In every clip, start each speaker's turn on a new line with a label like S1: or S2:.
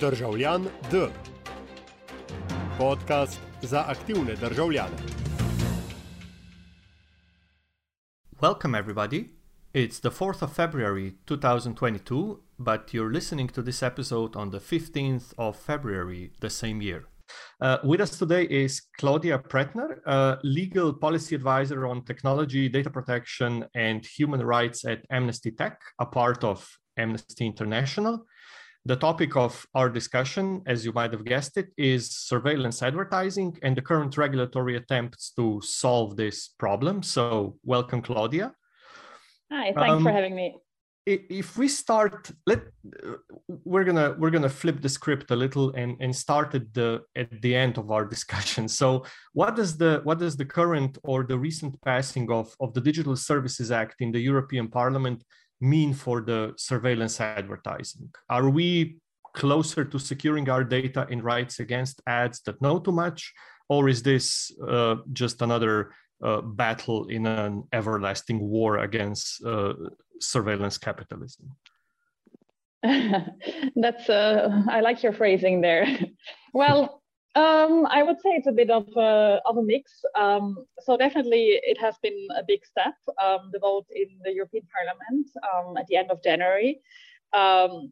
S1: Državljan D. Podcast za aktivne državljane.
S2: Welcome, everybody. It's the 4th of February 2022, but you're listening to this episode on the 15th of February the same year. Uh, with us today is Claudia Prettner, a legal policy advisor on technology, data protection, and human rights at Amnesty Tech, a part of Amnesty International. The topic of our discussion, as you might have guessed it, is surveillance advertising and the current regulatory attempts to solve this problem. So, welcome, Claudia.
S3: Hi, thanks um, for having me.
S2: If we start, let we're gonna we're gonna flip the script a little and and start at the at the end of our discussion. So, what does the what does the current or the recent passing of of the Digital Services Act in the European Parliament mean for the surveillance advertising? Are we closer to securing our data in rights against ads that know too much? Or is this uh, just another uh, battle in an everlasting war against uh, surveillance capitalism?
S3: That's, uh, I like your phrasing there. well, um, I would say it's a bit of a, of a mix. Um, so definitely it has been a big step. Um, the vote in the European Parliament um, at the end of January um,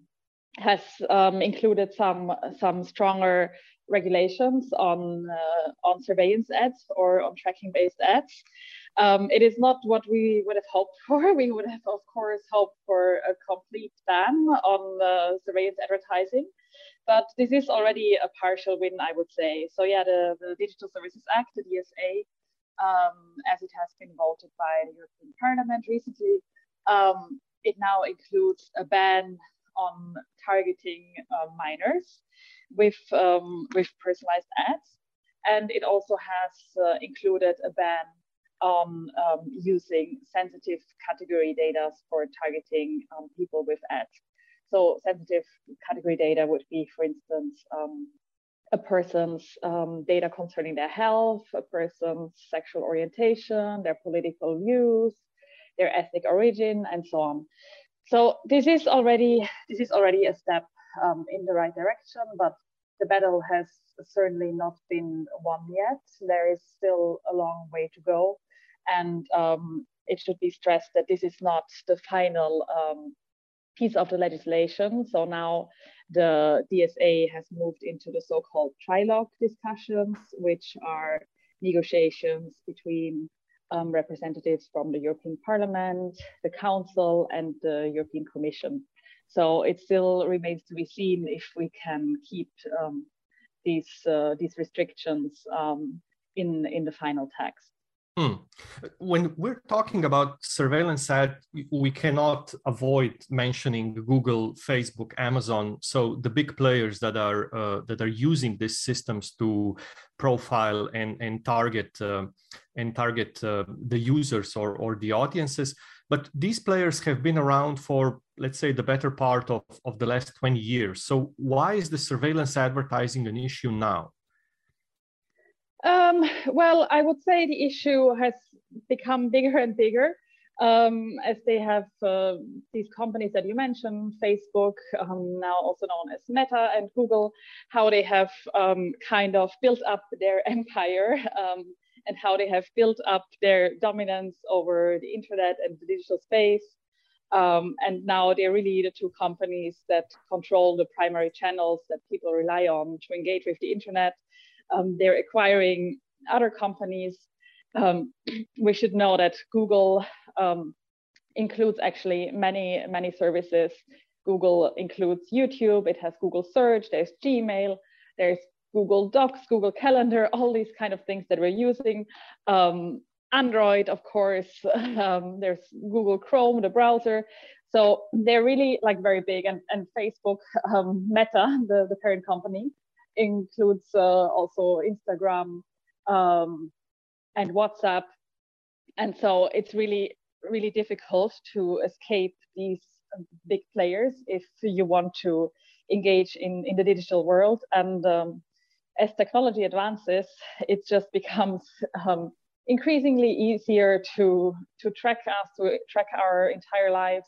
S3: has um, included some some stronger regulations on uh, on surveillance ads or on tracking based ads. it is not what we would have hoped for. We would have, of course, hoped for a complete ban on surveillance advertising but this is already a partial win, I would say. So yeah, the, the Digital Services Act, the DSA, um, as it has been voted by the European Parliament recently, um, it now includes a ban on targeting uh, minors with um, with personalized ads, and it also has uh, included a ban um, using sensitive category data for targeting um, people with ads. So sensitive category data would be, for instance, um, a person's um, data concerning their health, a person's sexual orientation, their political views, their ethnic origin, and so on. So this is already this is already a step um, in the right direction, but the battle has certainly not been won yet. There is still a long way to go, and um, it should be stressed that this is not the final um, piece of the legislation. So now the DSA has moved into the so-called trilogue discussions, which are negotiations between um, representatives from the European Parliament, the Council, and the European Commission. So it still remains to be seen if we can keep um, these uh, these restrictions um, in in the final text.
S2: Hmm. When we're talking about surveillance ad, we cannot avoid mentioning Google, Facebook, Amazon. So the big players that are uh, that are using these systems to profile and and target uh, and target uh, the users or or the audiences. But these players have been around for let's say the better part of, of the last 20 years. So why is the surveillance advertising an issue now?
S3: Um, well, I would say the issue has become bigger and bigger um, as they have uh, these companies that you mentioned, Facebook, um, now also known as Meta and Google, how they have um, kind of built up their empire um, and how they have built up their dominance over the internet and the digital space. Um, and now they're really the two companies that control the primary channels that people rely on to engage with the internet um, they're acquiring other companies. Um, we should know that Google um, includes actually many, many services. Google includes YouTube, it has Google Search, there's Gmail, there's Google Docs, Google Calendar, all these kind of things that we're using. Um, Android, of course, um, there's Google Chrome, the browser. So they're really like very big and, and Facebook, um, Meta, the, the parent company, includes uh, also Instagram um, and WhatsApp. And so it's really, really difficult to escape these big players if you want to engage in, in the digital world. And um, as technology advances, it just becomes um, increasingly easier to, to track us, to track our entire lives.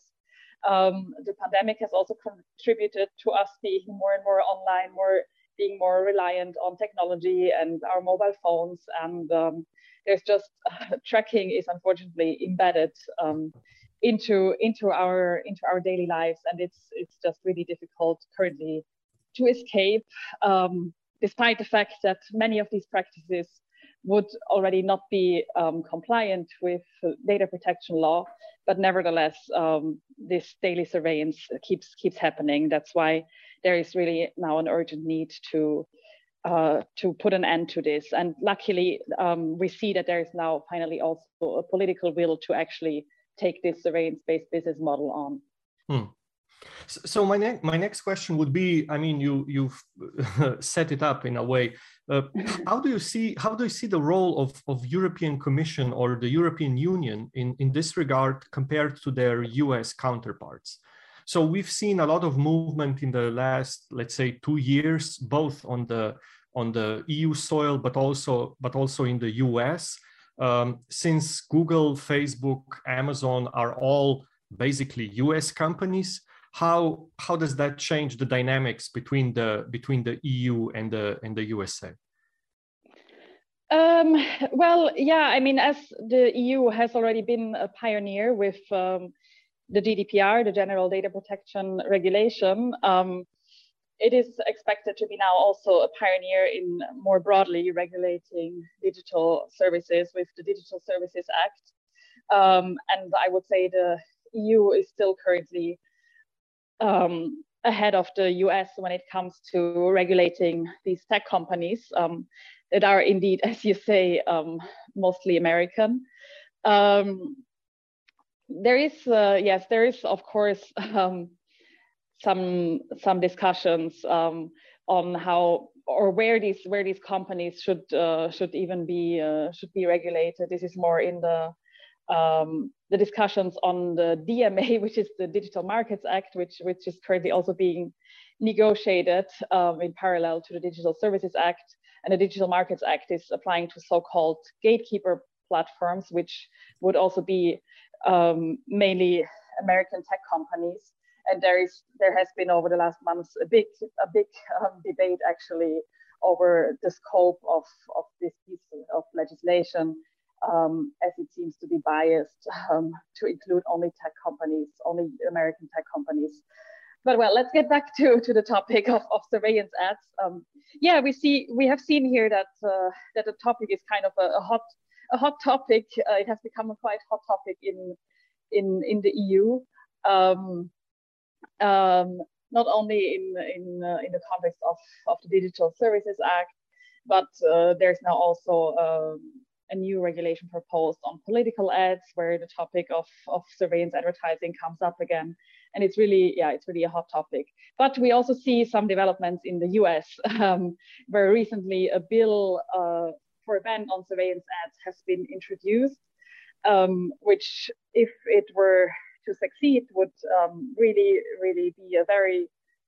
S3: Um, the pandemic has also contributed to us being more and more online, more being more reliant on technology and our mobile phones. And um, there's just uh, tracking is unfortunately embedded um, into into our into our daily lives, and it's it's just really difficult currently to escape, um, despite the fact that many of these practices would already not be um, compliant with data protection law, but nevertheless, um, this daily surveillance keeps keeps happening. That's why there is really now an urgent need to uh, to put an end to this. And luckily, um, we see that there is now finally also a political will to actually take this surveillance-based business model on.
S2: Hmm. So my next my next question would be, I mean, you you've set it up in a way. Uh, how do you see how do you see the role of, of European Commission or the European Union in, in this regard compared to their US counterparts? So we've seen a lot of movement in the last, let's say, two years, both on the on the EU soil, but also but also in the US. Um, since Google, Facebook, Amazon are all basically US companies, how how does that change the dynamics between the between the EU and the and the USA?
S3: Um, well, yeah, I mean, as the EU has already been a pioneer with um, the GDPR, the General Data Protection Regulation, um, it is expected to be now also a pioneer in more broadly regulating digital services with the Digital Services Act. Um, and I would say the EU is still currently um, ahead of the US when it comes to regulating these tech companies um, that are indeed, as you say, um, mostly American. Um, there is, uh, yes, there is, of course, um, some some discussions um, on how or where these where these companies should uh, should even be uh, should be regulated. This is more in the um, the discussions on the DMA, which is the Digital Markets Act, which which is currently also being negotiated um, in parallel to the Digital Services Act. And the Digital Markets Act is applying to so-called gatekeeper platforms, which would also be um, mainly American tech companies. And there is there has been over the last months a big a big um, debate actually over the scope of of this piece of legislation um, as it seems to be biased um, to include only tech companies only american tech companies. But well let's get back to to the topic of, of surveillance ads. Um, yeah we see we have seen here that uh, that the topic is kind of a, a hot a hot topic uh, it has become a quite hot topic in in in the eu um, um, not only in in uh, in the context of of the Digital Services Act, but uh, there's now also um, a new regulation proposed on political ads, where the topic of of surveillance advertising comes up again, and it's really yeah it's really a hot topic. But we also see some developments in the U.S. Um, where recently a bill uh, for a ban on surveillance ads has been introduced, um, which if it were to succeed would um, really, really be a very,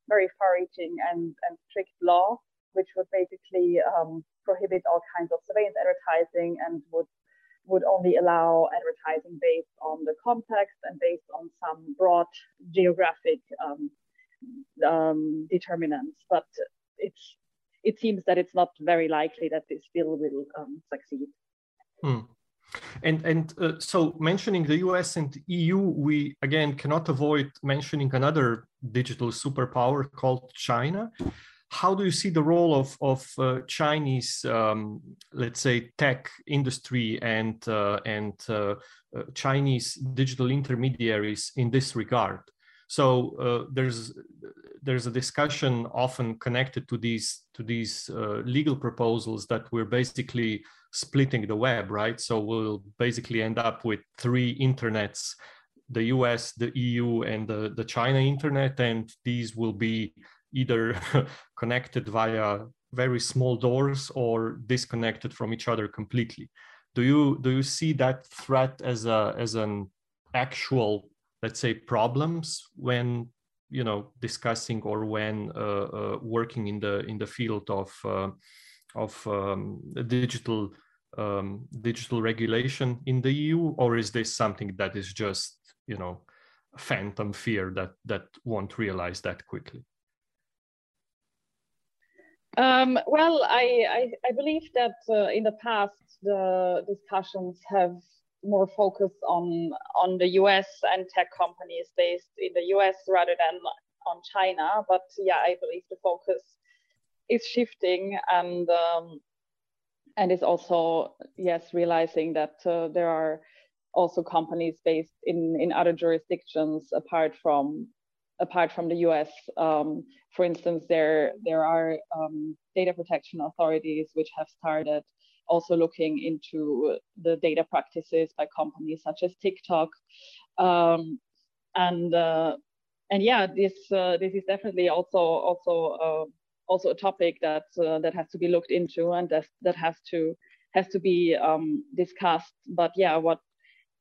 S3: very far-reaching and, and strict law, which would basically um, prohibit all kinds of surveillance advertising and would would only allow advertising based on the context and based on some broad geographic um, um, determinants. But it's it seems that it's not very likely that this bill will um, succeed.
S2: Hmm. And and uh, so mentioning the US and EU, we again cannot avoid mentioning another digital superpower called China. How do you see the role of of uh, Chinese, um, let's say, tech industry and uh, and uh, uh, Chinese digital intermediaries in this regard? So uh, there's there's a discussion often connected to these to these legal proposals that we're basically splitting the web, right? So we'll basically end up with three internets the US, the EU, and the, the China internet. And these will be either connected via very small doors or disconnected from each other completely. Do you do you see that threat as a as an actual, let's say, problems when you know discussing or when uh, uh, working in the in the field of uh, of um, digital um, digital regulation in the EU, or is this something that is just you know phantom fear that that won't realize that quickly?
S3: Um, well, I, I, I, believe that uh, in the past the discussions have more focused on on the US and tech companies based in the US rather than on China. But yeah, I believe the focus is shifting and um, and is also yes realizing that uh, there are also companies based in in other jurisdictions apart from apart from the US. Um, for instance, there there are um, data protection authorities which have started also looking into the data practices by companies such as TikTok, um, and uh, and yeah, this uh, this is definitely also also uh, also a topic that uh, that has to be looked into and that that has to has to be um, discussed. But yeah, what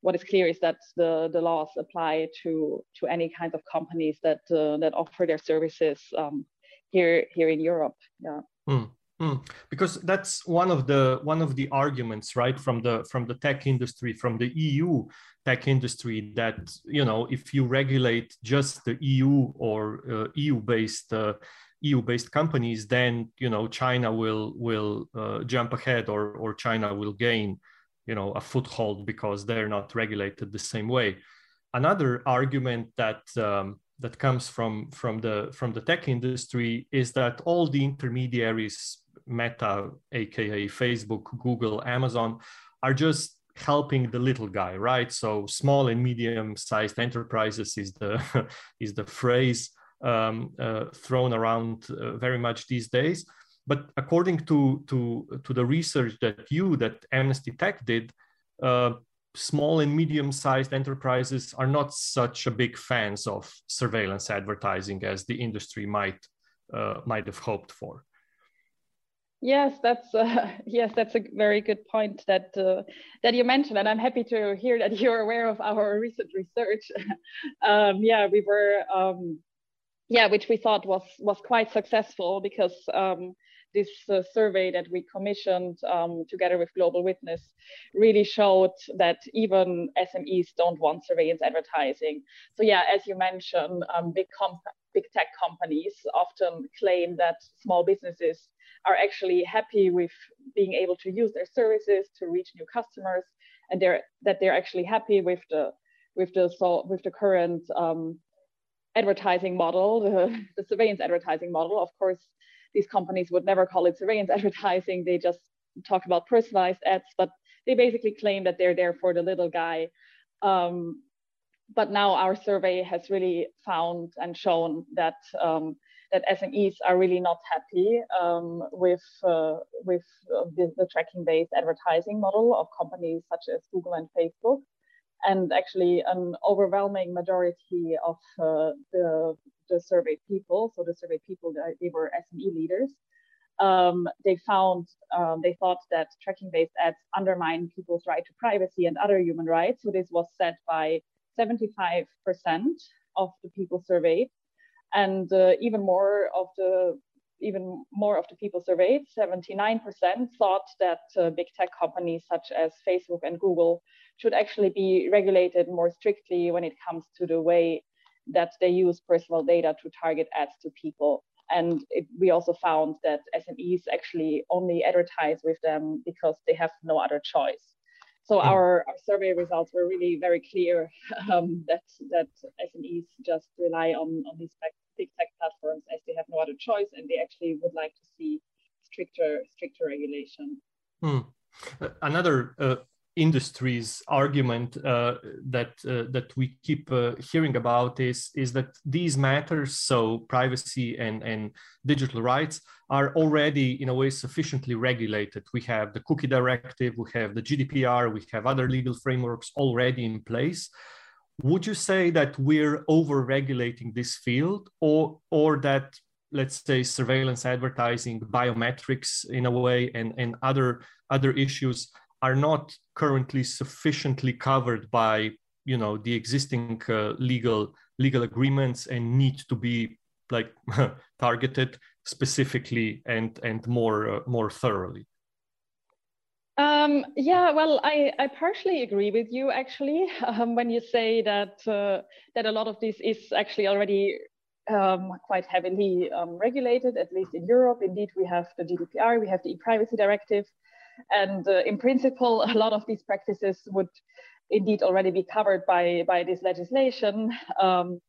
S3: what is clear is that the, the laws apply to to any kind of companies that uh, that offer their services um, here here in Europe. Yeah.
S2: Mm. Mm. Because that's one of the one of the arguments, right, from the from the tech industry, from the EU tech industry, that you know if you regulate just the EU or uh, EU based uh, EU based companies, then you know China will will uh, jump ahead or or China will gain you know a foothold because they're not regulated the same way. Another argument that um, that comes from from the from the tech industry is that all the intermediaries Meta, aka Facebook, Google, Amazon, are just helping the little guy, right? So small and medium-sized enterprises is the is the phrase um, uh, thrown around uh, very much these days. But according to to to the research that you that Amnesty Tech did, uh, small and medium-sized enterprises are not such a big fans of surveillance advertising as the industry might uh, might have hoped for.
S3: Yes, that's uh, yes, that's a very good point that uh, that you mentioned, and I'm happy to hear that you're aware of our recent research. um, yeah, we were, um, yeah, which we thought was was quite successful because um, this uh, survey that we commissioned um, together with Global Witness really showed that even SMEs don't want surveillance advertising. So yeah, as you mentioned, um, big big tech companies often claim that small businesses are actually happy with being able to use their services to reach new customers and they're that they're actually happy with the with the so with the current um, advertising model the, the surveillance advertising model. Of course these companies would never call it surveillance advertising. They just talk about personalized ads but they basically claim that they're there for the little guy. Um, but now our survey has really found and shown that um, that SMEs are really not happy um, with uh, with uh, the, the tracking-based advertising model of companies such as Google and Facebook. And actually, an overwhelming majority of uh, the, the surveyed people, so the surveyed people, they were SME leaders, um, they found, um, they thought that tracking-based ads undermine people's right to privacy and other human rights. So this was said by 75% of the people surveyed and uh, even more of the even more of the people surveyed, 79% thought that uh, big tech companies such as Facebook and Google should actually be regulated more strictly when it comes to the way that they use personal data to target ads to people. And it, we also found that SMEs actually only advertise with them because they have no other choice. So our, our survey results were really very clear um, that that SMEs just rely on, on these big tech platforms as they have no other choice and they actually would like to see stricter stricter regulation.
S2: Mm. Another uh, industry's argument uh, that uh, that we keep uh, hearing about is is that these matters so privacy and and digital rights are already in a way sufficiently regulated. We have the cookie directive we have the gdpr we have other legal frameworks already in place. Would you say that we're over regulating this field or or that let's say surveillance advertising biometrics in a way and and other other issues are not currently sufficiently covered by you know the existing uh, legal legal agreements and need to be like targeted specifically and and more uh, more thoroughly
S3: Um, yeah, well, I, I partially agree with you actually um, when you say that uh, that a lot of this is actually already um, quite heavily um, regulated, at least in Europe. Indeed, we have the GDPR, we have the e-privacy directive, and uh, in principle, a lot of these practices would indeed already be covered by by this legislation. Um,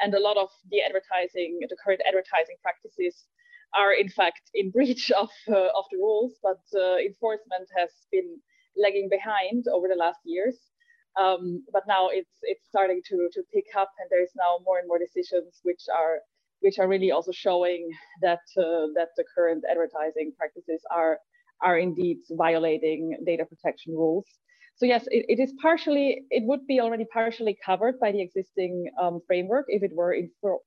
S3: and a lot of the advertising, the current advertising practices are in fact in breach of, uh, of the rules, but uh, enforcement has been lagging behind over the last years. Um, but now it's it's starting to to pick up, and there's now more and more decisions which are which are really also showing that uh, that the current advertising practices are are indeed violating data protection rules. So yes, it, it is partially, it would be already partially covered by the existing um, framework if it were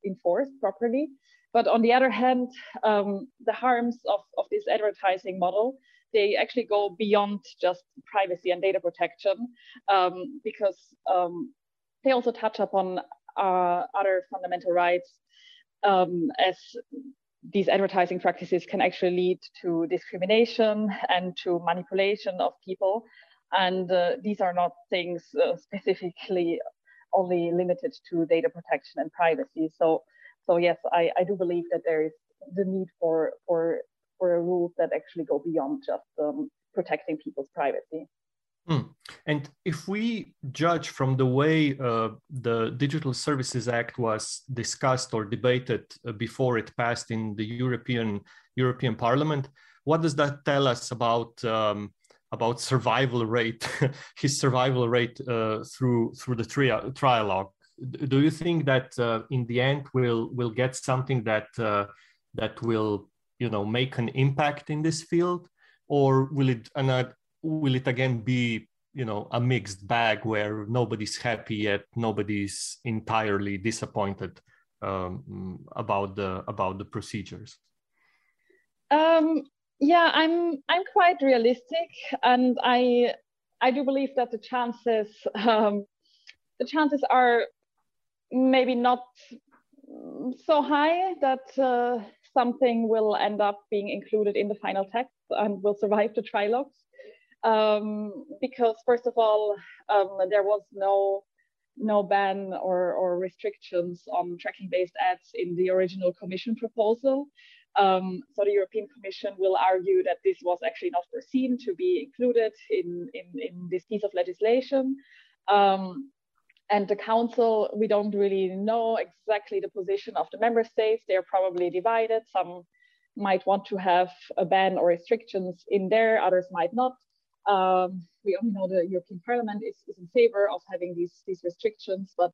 S3: enforced properly. But on the other hand, um, the harms of, of this advertising model, they actually go beyond just privacy and data protection um, because um, they also touch upon uh, other fundamental rights um, as these advertising practices can actually lead to discrimination and to manipulation of people. And uh, these are not things uh, specifically only limited to data protection and privacy. So so yes, I, I do believe that there is the need for for for rules that actually go beyond just um, protecting people's privacy.
S2: Mm. And if we judge from the way uh, the Digital Services Act was discussed or debated uh, before it passed in the European European Parliament, what does that tell us about um, about survival rate, his survival rate uh, through through the tri- trialogue? do you think that uh, in the end we'll we'll get something that uh, that will you know make an impact in this field or will it uh, will it again be you know a mixed bag where nobody's happy yet nobody's entirely disappointed um, about the about the procedures
S3: um, yeah i'm i'm quite realistic and i i do believe that the chances um, the chances are maybe not so high that uh, something will end up being included in the final text and will survive the trilogues. Um, because first of all, um, there was no no ban or, or restrictions on tracking-based ads in the original Commission proposal. Um, so the European Commission will argue that this was actually not foreseen to be included in, in, in this piece of legislation. Um, and the council, we don't really know exactly the position of the member states. They're probably divided. Some might want to have a ban or restrictions in there, others might not. Um, we only know the European Parliament is, is in favor of having these, these restrictions, but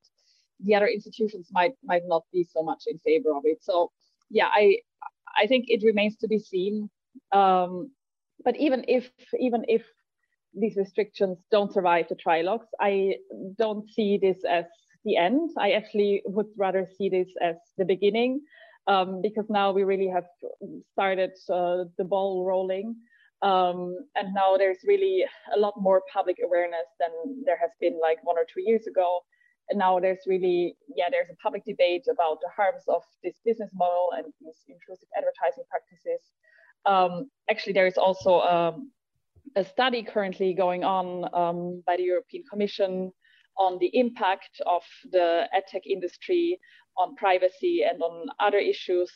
S3: the other institutions might might not be so much in favor of it. So yeah, I I think it remains to be seen. Um, but even if even if these restrictions don't survive the trilogues. I don't see this as the end. I actually would rather see this as the beginning um, because now we really have started uh, the ball rolling. Um, and now there's really a lot more public awareness than there has been like one or two years ago. And now there's really, yeah, there's a public debate about the harms of this business model and these intrusive advertising practices. Um, actually, there is also um, a study currently going on um, by the European Commission on the impact of the edtech industry on privacy and on other issues.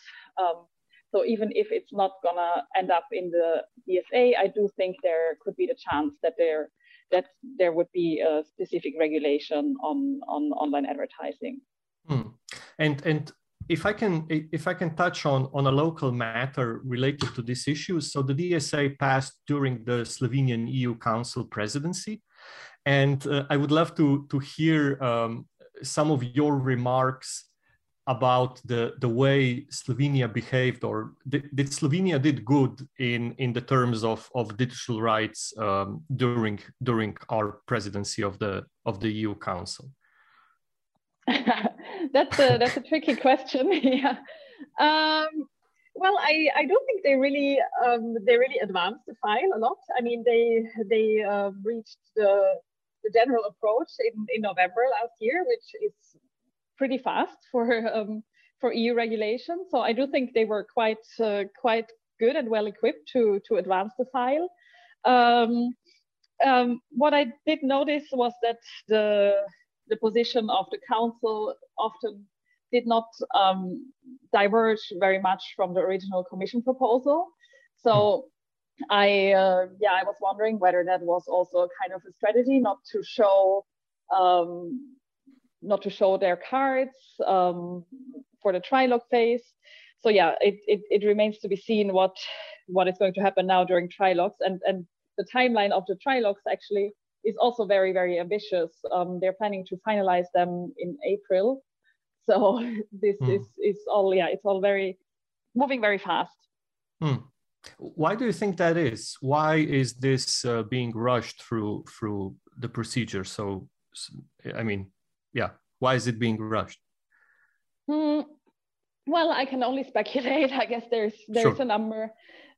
S3: So even if it's not gonna end up in the DSA, I do think there could be the chance that there that there would be a specific regulation on on online advertising.
S2: Hmm. And and if I can if I can touch on on a local matter related to this issue, so the DSA passed during the Slovenian EU Council presidency, and uh, I would love to to hear um, some of your remarks about the the way Slovenia behaved, or did, did Slovenia did good in in the terms of of digital rights um, during during our presidency of the of the EU Council.
S3: that's a that's a tricky question. yeah. Um, well, I, I don't think they really um, they really advanced the file a lot. I mean, they they uh, reached the the general approach in, in November last year, which is pretty fast for um, for EU regulation. So I do think they were quite uh, quite good and well equipped to to advance the file. Um, um, what I did notice was that the the position of the council often did not um, diverge very much from the original commission proposal. So I uh, yeah I was wondering whether that was also a kind of a strategy not to show um, not to show their cards um, for the trilogue phase. So yeah, it, it, it remains to be seen what what is going to happen now during trilogues and and the timeline of the trilogues actually is also very very ambitious. Um, they're planning to finalize them in April, so this mm. is is all yeah it's all very moving very fast.
S2: Mm. Why do you think that is? Why is this uh, being rushed through through the procedure? So, I mean, yeah, why is it being rushed?
S3: Mm, well, I can only speculate. I guess there's there's sure. a number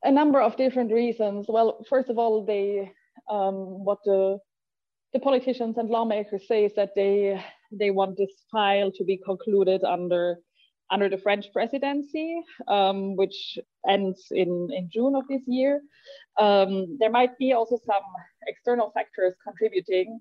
S3: a number of different reasons. Well, first of all, they um, what the the politicians and lawmakers say is that they they want this file to be concluded under under the French presidency, um, which ends in, in June of this year. Um, there might be also some external factors contributing.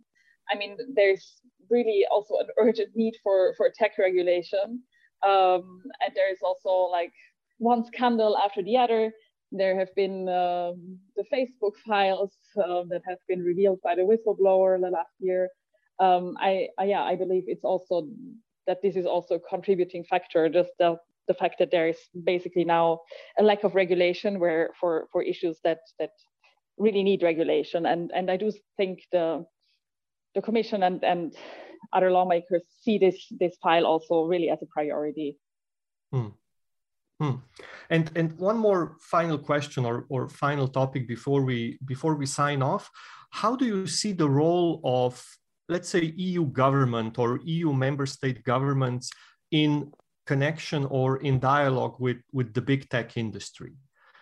S3: I mean, there's really also an urgent need for, for tech regulation. Um, and there is also like one scandal after the other. There have been um, the Facebook files uh, that have been revealed by the whistleblower the last year. Um, I, I, yeah, I believe it's also that this is also a contributing factor, just the, the fact that there is basically now a lack of regulation where for, for issues that, that really need regulation. And, and I do think the, the commission and, and other lawmakers see this, this file also really as a priority.
S2: Hmm. Hmm. And and one more final question or, or final topic before we before we sign off. How do you see the role of let's say EU government or EU member state governments in connection or in dialogue with, with the big tech industry.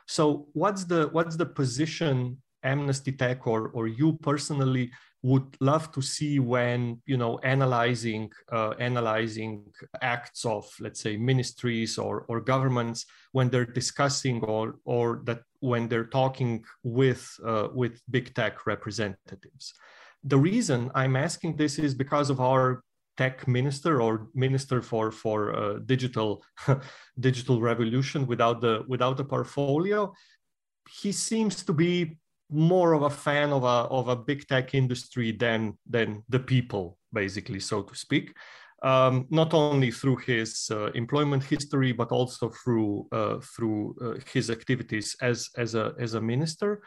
S2: So what's the what's the position Amnesty Tech or, or you personally would love to see when you know analyzing uh, analyzing acts of let's say ministries or, or governments when they're discussing or or that when they're talking with uh, with big tech representatives the reason I'm asking this is because of our tech minister or minister for for uh, digital digital revolution without the without the portfolio. He seems to be more of a fan of a of a big tech industry than than the people, basically, so to speak. Um, not only through his uh, employment history, but also through uh, through uh, his activities as as a as a minister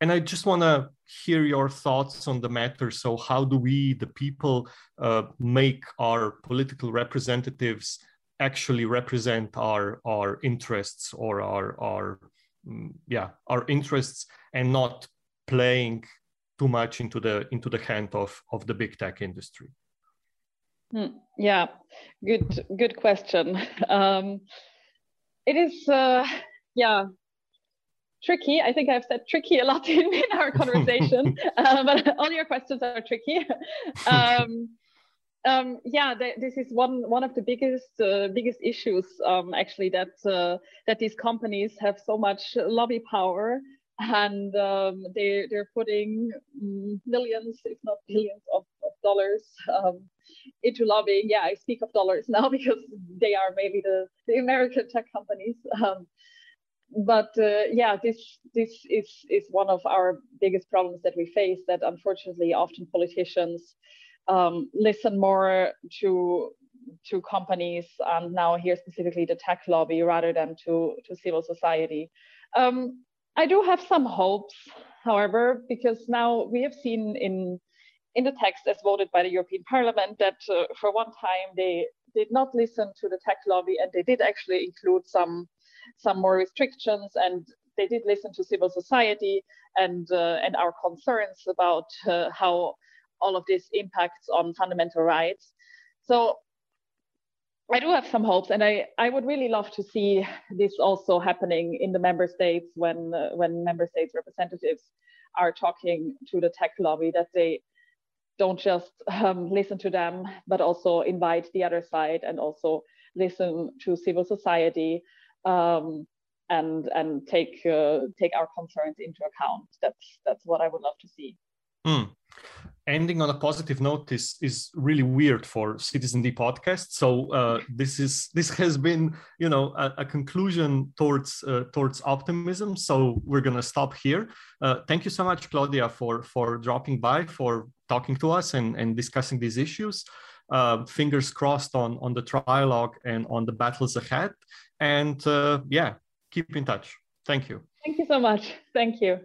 S2: and I just want to hear your thoughts on the matter. So, how do we, the people, uh, make our political representatives actually represent our our interests or our our mm, yeah our interests and not playing too much into the into the hand of of the big tech industry?
S3: Hmm, yeah, good good question. Um, it is uh, yeah tricky. I think I've said tricky a lot in, in our conversation, uh, but all your questions are tricky. Um, um, yeah, th this is one one of the biggest uh, biggest issues um, actually that uh, that these companies have so much lobby power and um, they they're putting millions, if not billions, of, of dollars um, into lobbying. Yeah, I speak of dollars now because they are maybe the the American tech companies. Um, but uh, yeah, this this is is one of our biggest problems that we face. That unfortunately, often politicians um, listen more to to companies and now here specifically the tech lobby rather than to to civil society. Um, I do have some hopes, however, because now we have seen in in the text as voted by the European Parliament that uh, for one time they did not listen to the tech lobby and they did actually include some some more restrictions and they did listen to civil society and uh, and our concerns about uh, how all of this impacts on fundamental rights. So I do have some hopes, and I, I would really love to see this also happening in the member states when uh, when member states representatives are talking to the tech lobby that they don't just um, listen to them, but also invite the other side and also listen to civil society um, and and take uh, take our concerns into account. That's that's what I would love to see.
S2: Mm. Ending on a positive note is is really weird for Citizen D podcast. So uh, this is this has been you know a, a conclusion towards uh, towards optimism. So we're gonna stop here. Uh, thank you so much, Claudia, for for dropping by, for talking to us and and discussing these issues. Uh, fingers crossed on on the trialogue and on the battles ahead. And uh, yeah, keep in touch. Thank you.
S3: Thank you so much. Thank you.